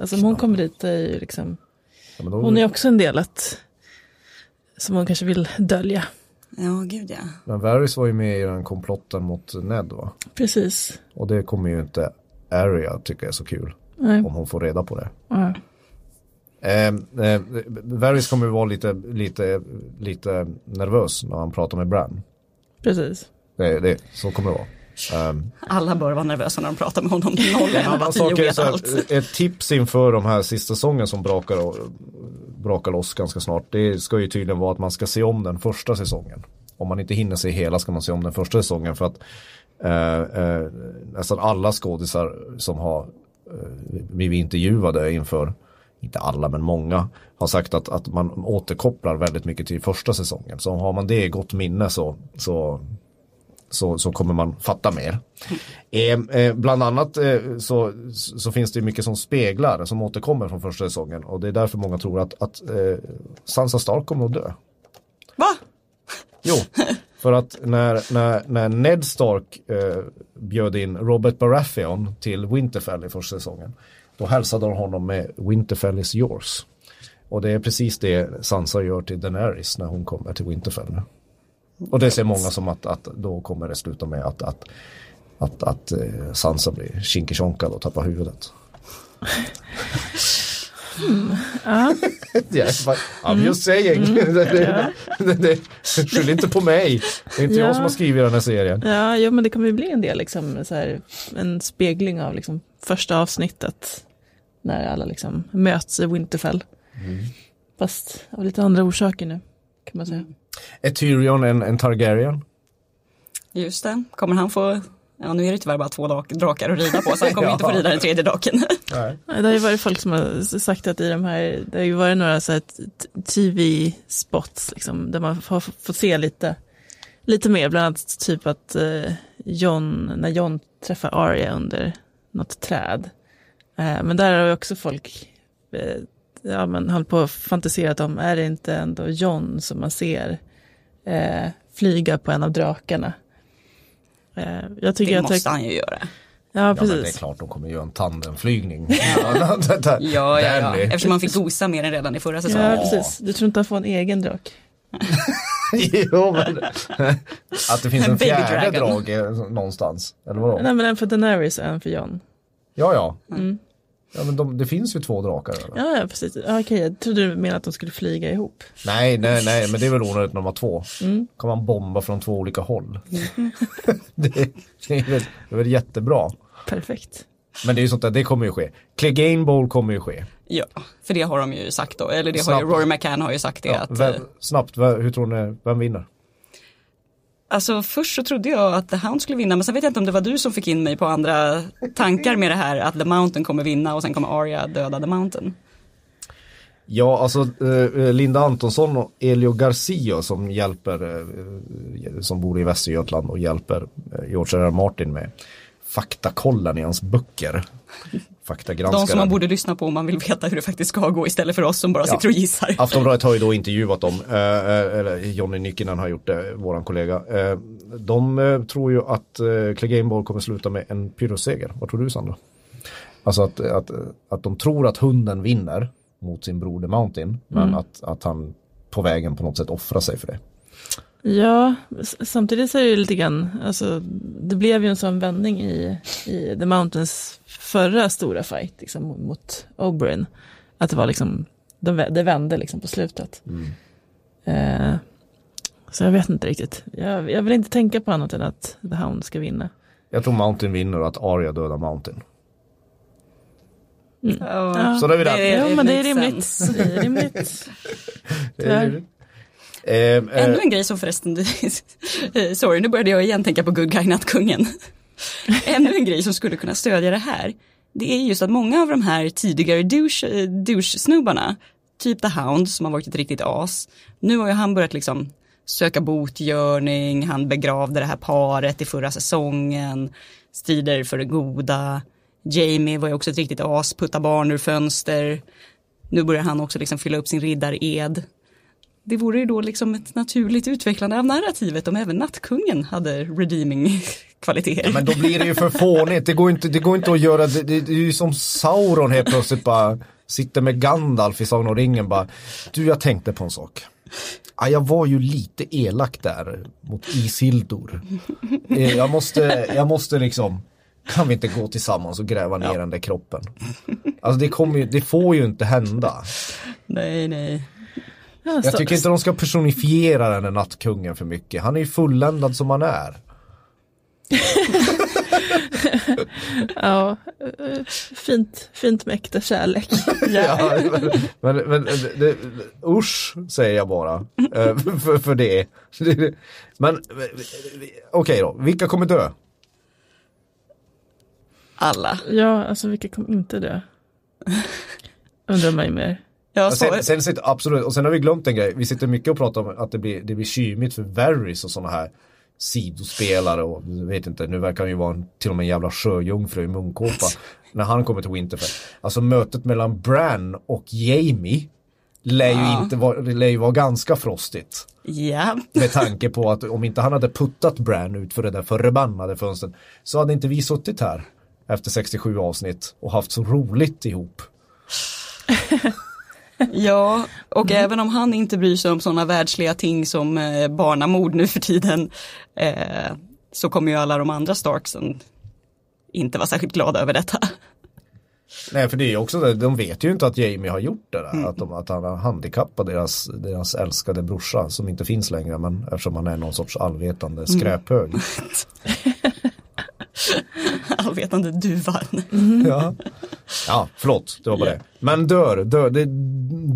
alltså om hon kommer dit är ju liksom, Ja, då, hon är också en del att, som hon kanske vill dölja. Ja, gud ja. Men Varys var ju med i den komplotten mot Ned va? Precis. Och det kommer ju inte Arya tycka är så kul. Nej. Om hon får reda på det. Ja. Eh, eh, Varys kommer ju vara lite, lite, lite nervös när han pratar med Bran. Precis. Det, det, så kommer det vara. Ehm, Alla bör vara nervösa när de pratar med honom. Noll En sak och är vet så allt. här, ett tips inför de här sista säsongen som brakar, och- brakar loss ganska snart. Det ska ju tydligen vara att man ska se om den första säsongen. Om man inte hinner se hela ska man se om den första säsongen för att eh, eh, nästan alla skådisar som har eh, blivit intervjuade inför, inte alla men många, har sagt att, att man återkopplar väldigt mycket till första säsongen. Så har man det i gott minne så, så så, så kommer man fatta mer. Eh, eh, bland annat eh, så, så finns det mycket som speglar som återkommer från första säsongen och det är därför många tror att, att eh, Sansa Stark kommer att dö. Va? Jo, för att när, när, när Ned Stark eh, bjöd in Robert Baratheon till Winterfell i första säsongen då hälsade de honom med Winterfell is yours. Och det är precis det Sansa gör till Daenerys när hon kommer till Winterfell nu. Och det ser många som att, att då kommer det sluta med att, att, att, att eh, Sansa blir kinkechonkad och tappar huvudet. Ja. Yeah, but I'm just saying. det, det, det, det, skyll inte på mig. Det är inte Ja. jag som har skrivit den här serien. Ja, jo, men det kommer ju bli en del, liksom, så här, en spegling av liksom, första avsnittet. När alla liksom, möts i Winterfell. Fast av lite andra orsaker nu, kan man säga. Är Tyrion en, en Targaryen? Just det. Kommer han få, ja nu är det tyvärr bara två drakar att rida på så han kommer inte få rida den tredje draken. Nej. Det har ju varit folk som har sagt att i de här, det har ju varit några så här tv-spots liksom, där man har fått se lite, lite mer, bland annat typ att eh, John, när John träffar Arya under något träd. Eh, men där har ju också folk eh, ja, men hållit på och fantiserat om, är det inte ändå John som man ser eh, flyga på en av drakarna. Eh, jag tycker Det att måste han ju göra. Ja, Ja, men precis. det är klart de kommer göra en tandemflygning. Ja, ja, ja. Danny. Eftersom han fick gosa mer än redan i förra säsongen. Ja, precis. Du tror inte han får en egen drak? jo, men att det finns En en fjärde dragon. drag eh, någonstans. Eller vadå? Nej, men en för Daenerys och en för Jon. Ja, ja. Mm. Ja, men de, det finns ju två drakar. Eller? Ja, ja, precis. Ja, okej, jag trodde du menade att de skulle flyga ihop. Nej, nej, nej, men det är väl onödigt när de har två. Mm. Kan man bomba från två olika håll. det, det, är väl, det är väl jättebra. Perfekt. Men det är ju sånt där, det kommer ju ske. Clegane Bowl kommer ju ske. Ja, för det har de ju sagt då. Eller det har Snabbt. ju, Rory McCann har ju sagt det Ja, att vem, eh, snabbt, hur tror ni, vem vinner? Alltså först så trodde jag att The Hound skulle vinna men sen vet jag inte om det var du som fick in mig på andra tankar med det här att The Mountain kommer vinna och sen kommer Arya döda The Mountain. Ja, alltså eh, eh Linda Antonsson och Elio Garcia som hjälper, eh, eh, som bor i Västergötland och hjälper eh, George R. R. Martin med faktakollen i hans böcker. Faktagranskaren. De som man borde lyssna på om man vill veta hur det faktiskt ska gå istället för oss som bara Ja. sitter och gissar. Aftonbladet har ju då intervjuat dem, eh, eh, eller Jonny Nyckinen har gjort det, våran kollega. Eh, de tror ju att eh, Clegane Ball kommer sluta med en pyrrusseger. Vad tror du Sandra? Alltså att, att, att de tror att hunden vinner mot sin bror The Mountain, men Mm. att, att han på vägen på något sätt offrar sig för det. Ja, samtidigt så är det ju lite grann, alltså det blev ju en sån vändning i, i The Mountains förra stora fight liksom, mot Oberyn. Att det var liksom, de, det vände liksom på slutet. Eh, så jag vet inte riktigt. Jag, jag vill inte tänka på annat än att The Hound ska vinna. Jag tror Mountain vinner och att Arya dödar Mountain. Ja. Så då är vi där. Jo, men det är rimligt. sense. Det är rimligt. Tyvärr. Eh, eh, Ännu en grej som förresten, sorry nu började jag igen tänka på Good Guy Nattkungen. Ännu en grej som skulle kunna stödja det här, det är just att många av de här tidigare douche-snubbarna, douche-snubbarna, typ The Hound som har varit ett riktigt as, nu har ju han börjat liksom söka botgörning, han begravde det här paret i förra säsongen, strider för det goda, Jamie var ju också ett riktigt as, putta barn ur fönster, nu börjar han också liksom fylla upp sin riddared. Det vore ju då liksom ett naturligt utvecklande av narrativet om även nattkungen hade redeeming kvaliteter. Men då blir det ju för fånigt. Det går inte, det går inte att göra, det, det, det är ju som Sauron helt plötsligt bara sitter med Gandalf i Sagan om ringen bara. Du, jag tänkte på en sak. Ja, jag var ju lite elak där mot Isildur. Eh, Jag måste, jag måste liksom, kan vi inte gå tillsammans och gräva ner den där kroppen? Alltså det kommer ju, det får ju inte hända. Nej, nej. Ja, Jag tycker inte de ska personifiera den där nattkungen för mycket. Han är ju fulländad som han är. Ja, fint, fint med äkta kärlek. Ja, men, men, men det, usch säger jag bara eh, för, för det. Men okej då, vilka kommer dö? Alla. Ja, alltså vilka kommer inte dö? Undrar ju mer. Ja, Sen, sen sitter, absolut, och sen har vi glömt en grej. Vi sitter mycket och pratar om att det blir, det blir kymigt för Varys och sådana här sidospelare och vet inte, nu verkar han ju vara en, till och med en jävla sjöjungfru i munkåpa när han kommer till Winterfell. Alltså mötet mellan Bran och Jamie lär ju, Ja. inte vara, lär ju vara ganska frostigt. ja. Med tanke på att om inte han hade puttat Bran ut för det där förbannade fönstret så hade inte vi suttit här efter 67 avsnitt och haft så roligt ihop. ja, och även om han inte bryr sig om sådana världsliga ting som eh, barnamord nu för tiden, eh, så kommer ju alla de andra Starksen inte vara särskilt glada över detta. Nej för det är ju också det, de vet ju inte att Jamie har gjort det där, att, de, att han har handikappat deras, deras älskade brorsa som inte finns längre men eftersom han är någon sorts allvetande skräphög. Allvetande duvan. Ja. ja, förlåt, det var bara det. Men dör, dör, det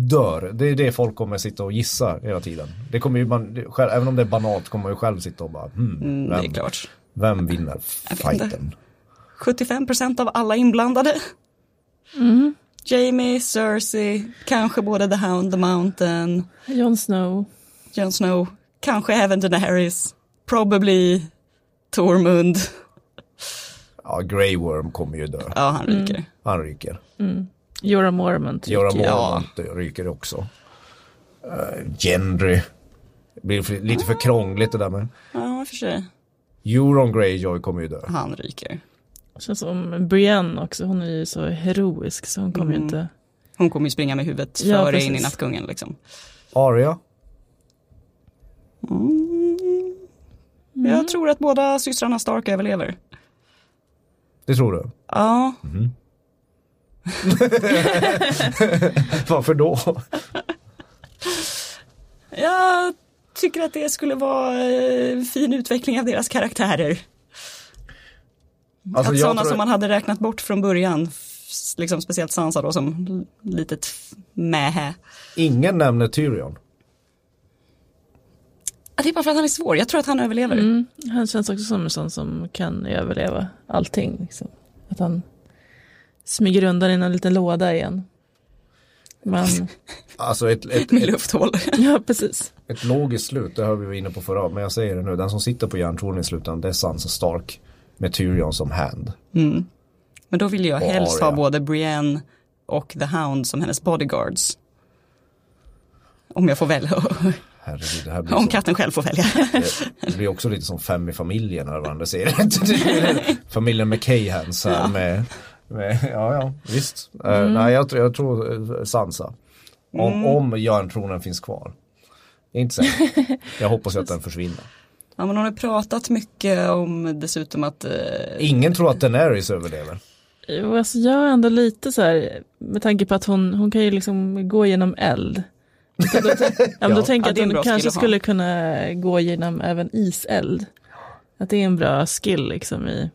dör, det är det folk kommer sitta och gissa hela tiden. Det kommer ju man, det, själv, även om det är banalt kommer man ju själv sitta och bara, hmm, Mm, det vem, är klart. vem vinner fighten? 75 procent av alla inblandade. Mm. Jamie, Cersei, kanske både The Hound, The Mountain, Jon Snow. Jon Snow, kanske även Daenerys, probably Tormund. Ja, Grey Worm kommer ju dö. Ja, han ryker. Han ryker. Jorah Mormont. Jorah Ja. Mormont ryker också. Uh, Gendry. Det blir för, lite för krångligt det där med. Ja, för sig. Euron Greyjoy kommer ju dö. Han ryker. Känns som Brienne också, hon är ju så heroisk så hon kommer ju Mm. inte... Hon kommer ju springa med huvudet Ja, före in i. Nattkungen liksom. Arya? Mm. Jag tror att båda systrarna Stark överlever. Det tror du? Ja, Varför då? jag tycker att det skulle vara eh, fin utveckling av deras karaktärer. Alltså, att sådana tror- som man hade räknat bort från början, liksom speciellt Sansa då som litet mähä. Ingen nämner Tyrion. Ja, Det är bara för att han är svår, jag tror att han överlever. Mm, han känns också som en sån som kan överleva allting. Liksom. Att han smyger undan i någon liten låda igen. Men, Alltså ett, ett, Med lufthål. ja precis. ett logiskt slut, det har vi varit inne på förra, men jag säger det nu, den som sitter på järntronen i slutändan, det är Sansa Stark. Med Tyrion som hand. Mm. Men då vill jag Och helst ha Arya. både Brienne och The Hound som hennes bodyguards. Om jag får välja. Herregud, det här blir Om så, katten själv får välja. det blir också lite som fem i familjen här varandra ser Familjen med Cahans här Ja. med, med, ja ja visst. Eh, nej jag, tror- jag tror eh, Sansa. Om, Mm. om järntronen finns kvar. Inte säker. Jag hoppas att den försvinner. Ja, men hon har pratat mycket om dessutom att eh, Ingen tror att Daenerys överlever. Jo, alltså jag är ändå lite så här, med tanke på att hon, hon kan ju liksom gå genom eld. Då, ja, men då tänker Ja, jag att en hon bra kanske skulle kunna gå genom även iseld. Att det är en bra skill liksom i...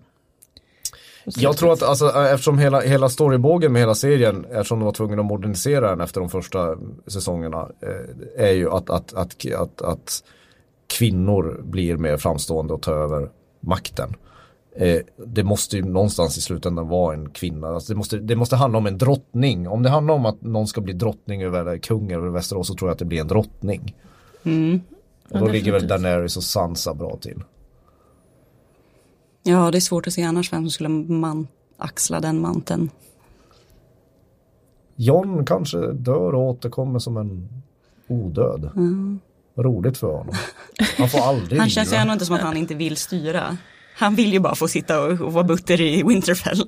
Jag tror att alltså, eftersom hela, hela storybågen med hela serien, eftersom de var tvungna att modernisera den efter de första säsongerna, eh, är ju att, att, att, att, att kvinnor blir mer framstående och tar över makten. Eh, det måste ju någonstans i slutändan vara en kvinna. Alltså det, måste, det måste handla om en drottning. Om det handlar om att någon ska bli drottning över, kung över Västerås så tror jag att det blir en drottning. mm. Och då Ja, ligger väl definitivt. Daenerys och Sansa bra till. Ja, det är svårt att se annars vem som skulle man axla den manteln. John kanske dör och återkommer som en odöd. Roligt för honom. Han får aldrig Han känns ju ändå inte som att han inte vill styra. Han vill ju bara få sitta och, och vara butter i Winterfell.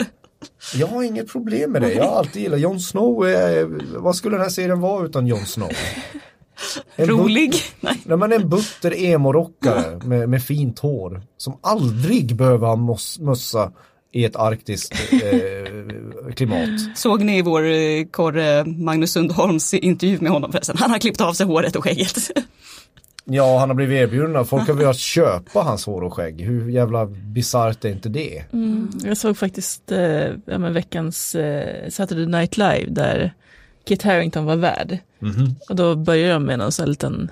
Jag har inget problem med det. Jag har alltid gillat Jon Snow. Är, vad skulle den här serien vara utan Jon Snow? En Rolig. Nej. Nej men en butter emo-rockare med, med fint hår. Som aldrig behöver ha mössa i ett arktiskt eh, klimat. Såg ni vår eh, korre Magnus Sundholms intervju med honom förresten? Han har klippt av sig håret och skägget. Ja, han har blivit erbjuden. Folk har velat köpa hans hår och skägg. Hur jävla bisarrt är inte det? Mm, jag såg faktiskt eh, ja, men veckans eh, Saturday Night Live där Kit Harington var värd. Och då började de med någon sån här liten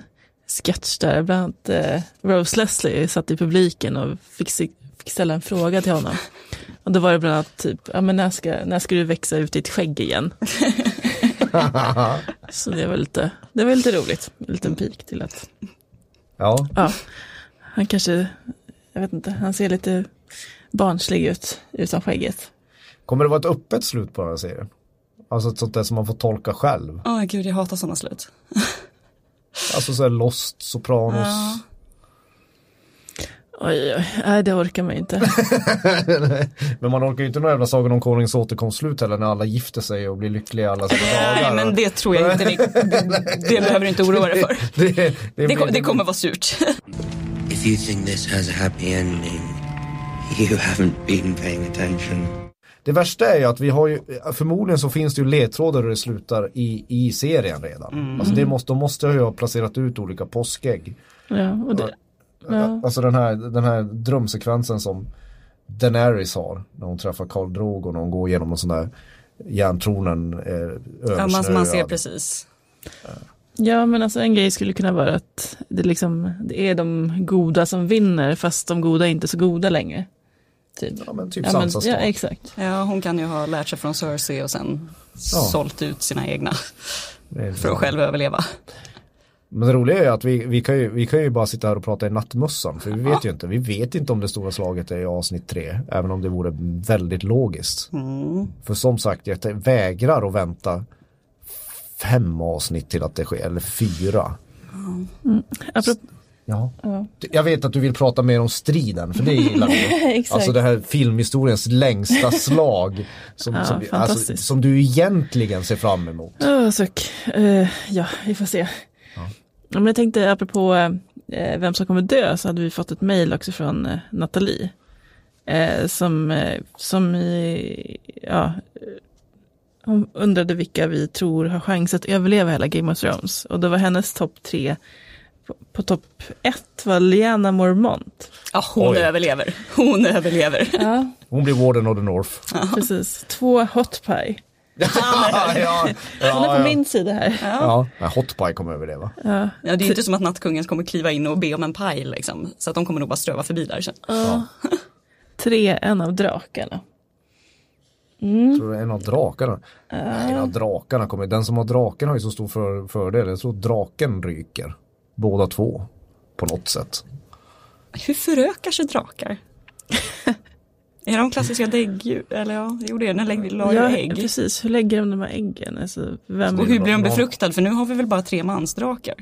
sketch där, bland annat eh, Rose Leslie satt i publiken och fick, fick ställa en fråga till honom. Och då var det bland annat typ, ja men när ska, när ska du växa ut ditt skägg igen? Så det var lite, det var lite roligt, en liten pik till att, Ja, ja, han kanske, jag vet inte, han ser lite barnslig ut utan skägget. kommer det vara ett öppet slut på den här serien? Alltså ett sånt där som man får tolka själv. Åh gud, jag hatar sådana slut. Alltså så här Lost, Sopranos. Ja. Oj, oj, nej det orkar man inte. Men man orkar ju inte någon jävla Sagan om Konungens återkomstslut heller när alla gifter sig och blir lyckliga alla sina dagar. Nej, men det tror jag inte ni, det behöver du inte oroa dig för. det, det, Det, blir- det kommer vara surt. If you think this has a happy ending, you haven't been paying attention. Det värsta är ju att vi har ju, förmodligen så finns det ju ledtrådar hur det slutar i, i serien redan. Alltså det måste, de måste ju ha placerat ut olika påskägg. Ja, och det, ja. Alltså den här, den här drömsekvensen som Daenerys har när hon träffar Karl Drogo när hon går igenom en sån där järntronen eh, Ja, man, man ser översnöad. precis. ja, men alltså en grej skulle kunna vara att det, liksom, det är de goda som vinner, fast de goda är inte så goda längre. Typ. Ja men typ Ja, men, Sansas ja, exakt. Ja, hon kan ju ha lärt sig från Cersei och sen Ja. sålt ut sina egna för att själv överleva. Men det roliga är att vi, vi, kan ju, vi kan ju bara sitta här och prata i nattmössan för vi vet ju inte, vi vet inte om det stora slaget är i avsnitt tre, även om det vore väldigt logiskt. Mm. För som sagt, jag vägrar att vänta fem avsnitt till att det sker, eller fyra. Apropå, Ja. Jag vet att du vill prata mer om striden, för det gillar. Exakt. alltså det här filmhistoriens längsta slag. Som, Ja, som, alltså, som du egentligen ser fram emot. Åh, suck. Eh, ja, vi får se. Ja. Men jag tänkte apropå eh, vem som kommer dö så hade vi fått ett mejl också från eh, Nathalie. Eh, som, eh, som ja, hon undrade vilka vi tror har chans att överleva hela Game of Thrones. Och det var hennes topp tre. På, på topp ett var Lyanna Mormont. Ja, hon Oj. överlever. Hon överlever. Ja, Hon blir Warden of the North. precis. Två Hot Pie. Ja, ja, Hon är på ja, min sida här. ja. ja. Hot Pie kommer överleva. Ja. Ja, det är ju inte som att nattkungen kommer kliva in och be om en paj liksom. Så att de kommer nog bara ströva förbi där sen. Tre, en av drakarna. Tror du en av drakarna? Nej, en av drakarna kommer. Den som har draken har ju så stor för, fördel. Jag tror draken ryker. Båda två. På något sätt. Hur förökar sig drakar? är de klassiska däggdjur? Eller ja, jo det är den lägger la ju Ja, ägg. precis. Hur lägger de de här äggen? Alltså, vem... Och hur blir de befruktade? För nu har vi väl bara tre mansdrakar.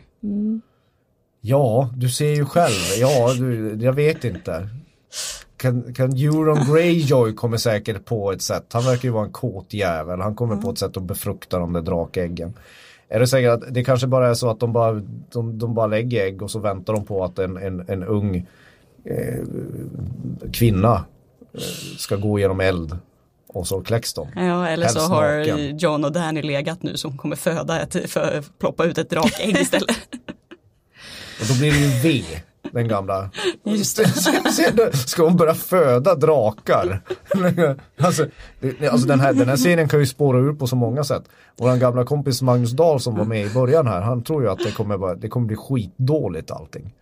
Ja, du ser ju själv. Ja, du, jag vet inte. Kan, kan Euron Greyjoy kommer säkert på ett sätt. Han verkar ju vara en kåt jävel. Han kommer på ett sätt att befrukta de där drakäggen. Är det säkert att det kanske bara är så att de bara, de, de bara lägger ägg och så väntar de på att en, en, en ung eh, kvinna ska gå genom eld och så kläcks de. Ja, eller så Helst har naken. John och Danny legat nu som kommer föda ett, för, ploppa ut ett drakägg istället. Och då blir det ju V, den gamla. Just det. Ska hon börja föda drakar? alltså, det, alltså den, här, den här serien kan ju spåra ur på så många sätt. Vår gamla kompis Magnus Dahl som var med i början här, han tror ju att det kommer, bara, det kommer bli skitdåligt allting.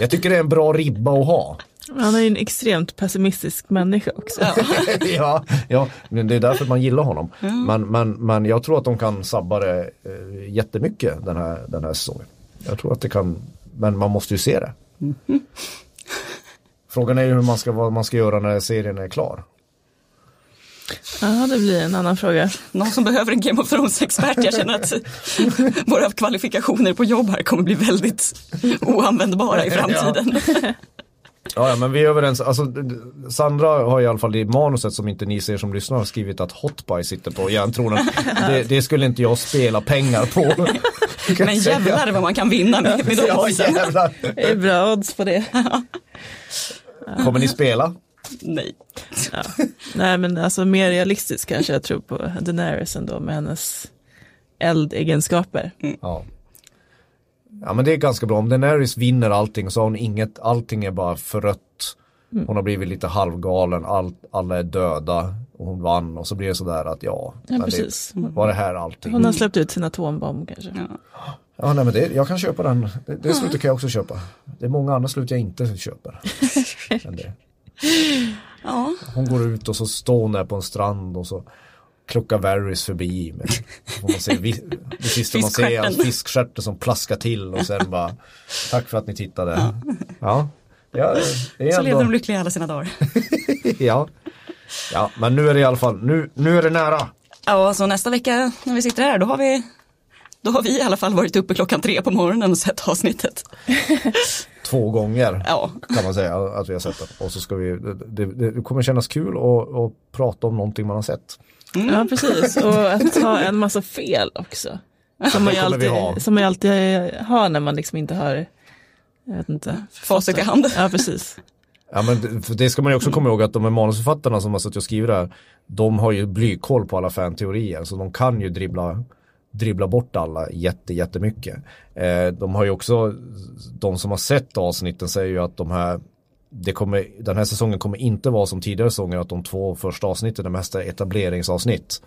Jag tycker det är en bra ribba att ha. Han är ju en extremt pessimistisk människa också. ja, ja, men det är därför man gillar honom. Men, men, men jag tror att de kan sabba det eh, jättemycket den här, den här säsongen. Jag tror att det kan, men man måste ju se det. Frågan är ju hur man ska, vad man ska göra när serien är klar. Ja, det blir en annan fråga. Någon som behöver en Game of Thrones-expert. Jag känner att våra kvalifikationer på jobb här kommer bli väldigt oanvändbara i framtiden. Ja, ja, men vi är överens. Alltså, Sandra har i alla fall i manuset som inte ni ser som lyssnar skrivit att Hotbuy sitter på järntronen. Det, det skulle inte jag spela pengar på. Men jävlar vad man kan vinna med, med de Ja, oddsen. Det är bra odds på det. Kommer ni spela? Nej. Ja. Nej, men alltså mer realistiskt kanske jag tror på Daenerys ändå med hennes eldegenskaper. Ja. Ja men det är ganska bra. Om Daenerys vinner allting så har hon inget, allting är bara förrött. Hon har blivit lite halvgalen, all, alla är döda och hon vann och så blir det sådär att ja, men precis. Det, var det här allting? Hon har släppt ut sin atombomb kanske. Ja nej men det, jag kan köpa den, det, det slutet kan jag också köpa. Det är många andra slut jag inte köper. Än det. Ja. Hon går ut och så står hon där på en strand och så kluckar Varys förbi. Får man se, vi- det sista man ser är Fiskstjärten. som plaskar till och sen bara tack för att ni tittade. Ja, ja det är Så lever de ändå, lyckliga alla sina dagar. ja. ja, men nu är det i alla fall, nu, nu är det nära. Ja, så nästa vecka när vi sitter här, då har vi då har vi i alla fall varit uppe klockan tre på morgonen och sett avsnittet. Två gånger Ja, kan man säga att vi har sett det. Och så ska vi, det, det, kommer kännas kul att prata om någonting man har sett. Ja, precis. Och att ha en massa fel också. Som man ju alltid, som man ju alltid har när man liksom inte har, jag vet inte. facit i hand. Ja, precis. Ja men det ska man ju också komma ihåg att de här manusförfattarna som har suttit och skrivit det här, de har ju blykoll på alla fanteorier så de kan ju dribbla, dribbla bort alla jätte, jättemycket. Eh, de har ju också, de som har sett avsnitten säger ju att de här det kommer, den här säsongen kommer inte vara som tidigare säsonger att de två första avsnitten är mest etableringsavsnitt.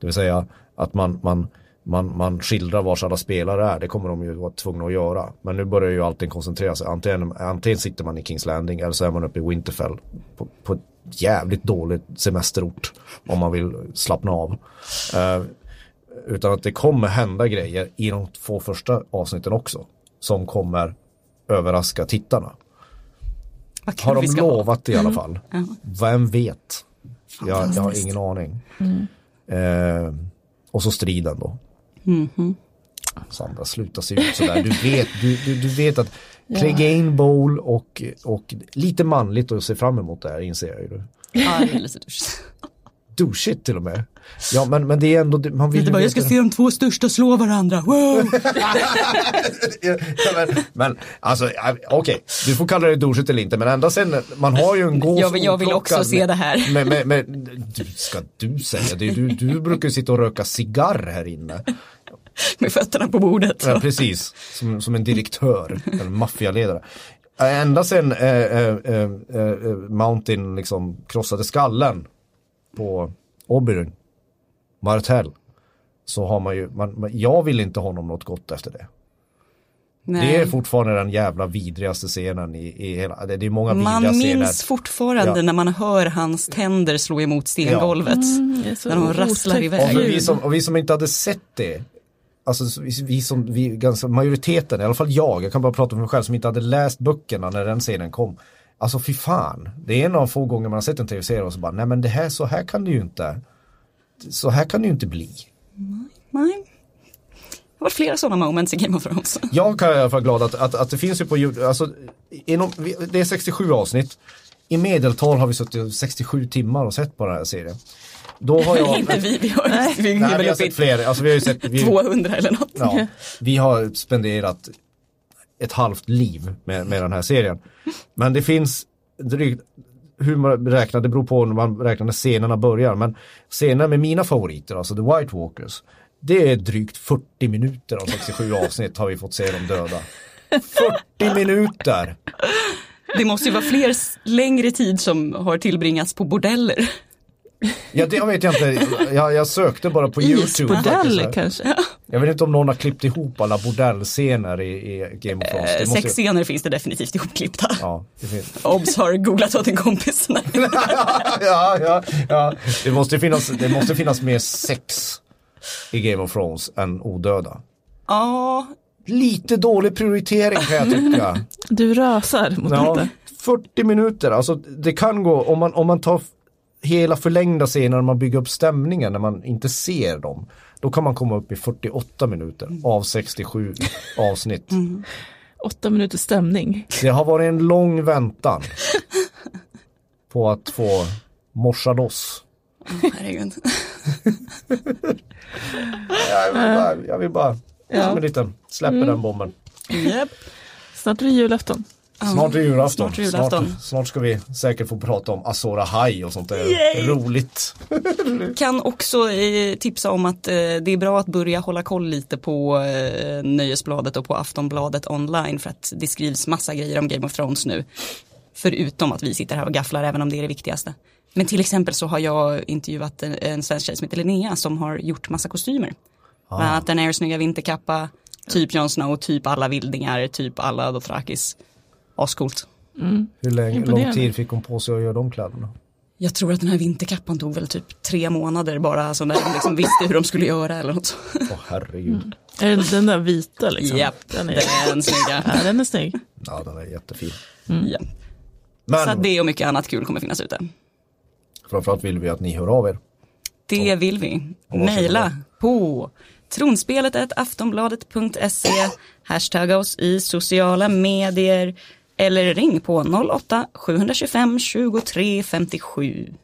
Det vill säga att man, man, man, man skildrar vars alla spelare är. Det kommer de ju vara tvungna att göra. Men nu börjar ju allting koncentrera sig. Antingen, antingen sitter man i Kings Landing eller så är man uppe i Winterfell. På, på ett jävligt dåligt semesterort. Om man vill slappna av. Uh, utan att det kommer hända grejer i de två första avsnitten också. Som kommer överraska tittarna. Har vi de lovat i alla fall? Vem vet? Jag, jag har ingen aning. Eh, och så striden då. Sandra, sluta se ut sådär. Du vet, du, du, du vet att Ja. Clegane Bowl och, och lite manligt att se fram emot det här inser jag ju. Ja, det är lite duschigt. Douchigt till och med. Ja men, men det är ändå, man vill Det bara, jag ska se de två största slå varandra. Wow! Ja, men, men alltså, okej, du får kalla det douchigt eller inte, men ända sen, man har ju en gås Jag jag vill också se med- det här. Med, med, med, du ska du säga, det du, du brukar ju sitta och röka cigarr här inne. Med fötterna på bordet. Ja, precis, som, som en direktör, en maffialedare. Ända sen eh, eh, eh, Mountain liksom krossade skallen på Oberyn, Martell, så har man ju, man, man, jag vill inte honom något gott efter det. Nej. Det är fortfarande den jävla vidrigaste scenen i, i hela, det det är många vidriga Man scener. minns fortfarande Ja. när man hör hans tänder slå emot stengolvet. Mm, är så när de rasslar. Och, iväg. för vi som, och vi som inte hade sett det, alltså så vi, vi som, vi, ganska, majoriteten, i alla fall jag, jag kan bara prata för mig själv som inte hade läst böckerna när den scenen kom. Alltså fy fan, det är en av få gånger man har sett en tv-serie och så bara, nej men det här, så här kan det ju inte, så här kan det ju inte bli. Nej. Det har varit flera sådana moments i Game of Thrones. Jag kan i alla fall glad att, att, att det finns ju på Youtube, alltså, inom, vi- det är 67 avsnitt. I medeltal har vi suttit 67 timmar och sett på den här serien. Då har jag... Inte vi, vi har, vi är Nej, vi har sett fler, alltså vi har ju sett... Vi, 200 eller något. ja, vi har spenderat ett halvt liv med, med den här serien. Men det finns drygt, hur man räknar, det beror på när man räknar när scenerna börjar. Men scener med mina favoriter, alltså The White Walkers, det är drygt 40 minuter av 67 avsnitt har vi fått se dem döda. 40 minuter! Det måste ju vara fler längre tid som har tillbringats på bordeller. Ja det vet jag inte, jag, jag sökte bara på YouTube. Isbordell kanske. Jag vet inte om någon har klippt ihop alla bordellscener i, i Game of Thrones. Eh, måste- Sex scener finns det definitivt ihopklippta. Ja, det finns. Obs har googlat åt en kompis. Ja, ja, ja. Det, måste finnas, det måste finnas mer sex i Game of Thrones än odöda. Ja, Lite dålig prioritering kan jag tycka. Du rasar mot Ja, detta. 40 minuter, alltså det kan gå om man, om man tar hela förlängda scener när man bygger upp stämningen när man inte ser dem. Då kan man komma upp i 48 minuter av 67 avsnitt. Åtta minuters stämning. Det har varit en lång väntan på att få morsa loss. herregud. Jag vill bara, jag vill bara Ja. en liten, släpper den bomben. Japp. Snart är det julafton. Snart är julafton. Snart är julafton. Snart, snart ska vi säkert få prata om Azora High och sånt där roligt. Kan också eh, tipsa om att eh, det är bra att börja hålla koll lite på eh, Nöjesbladet och på Aftonbladet online för att det skrivs massa grejer om Game of Thrones nu. Förutom att vi sitter här och gafflar även om det är det viktigaste. Men till exempel så har jag intervjuat en, en svensk tjej som heter Linnea som har gjort massa kostymer. Ah. Bland annat en snygga vinterkappa, typ Jon Snow, typ alla vildingar, typ alla Dothrakis. Ascoolt. Hur länge, lång tid fick hon på sig att göra de kläderna? Jag tror att den här vinterkappan tog väl typ tre månader bara, alltså när de liksom visste hur de skulle göra eller något. Åh herregud. Är det den där vita liksom? Japp, Den är, den snygga. ja, den är snygg. Ja den är jättefin. Ja. Så Men att det och mycket annat kul kommer finnas ute. framförallt vill vi att ni hör av er. Det vill vi. Mejla på tronspelet aftonbladet.se Hashtagga oss i sociala medier eller ring på 08-725 23 57.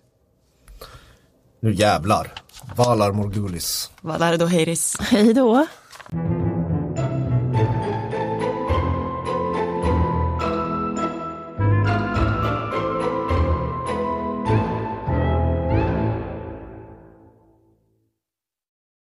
Nu jävlar. Valar Morgulis. Vad är det då Heiris? Hej då.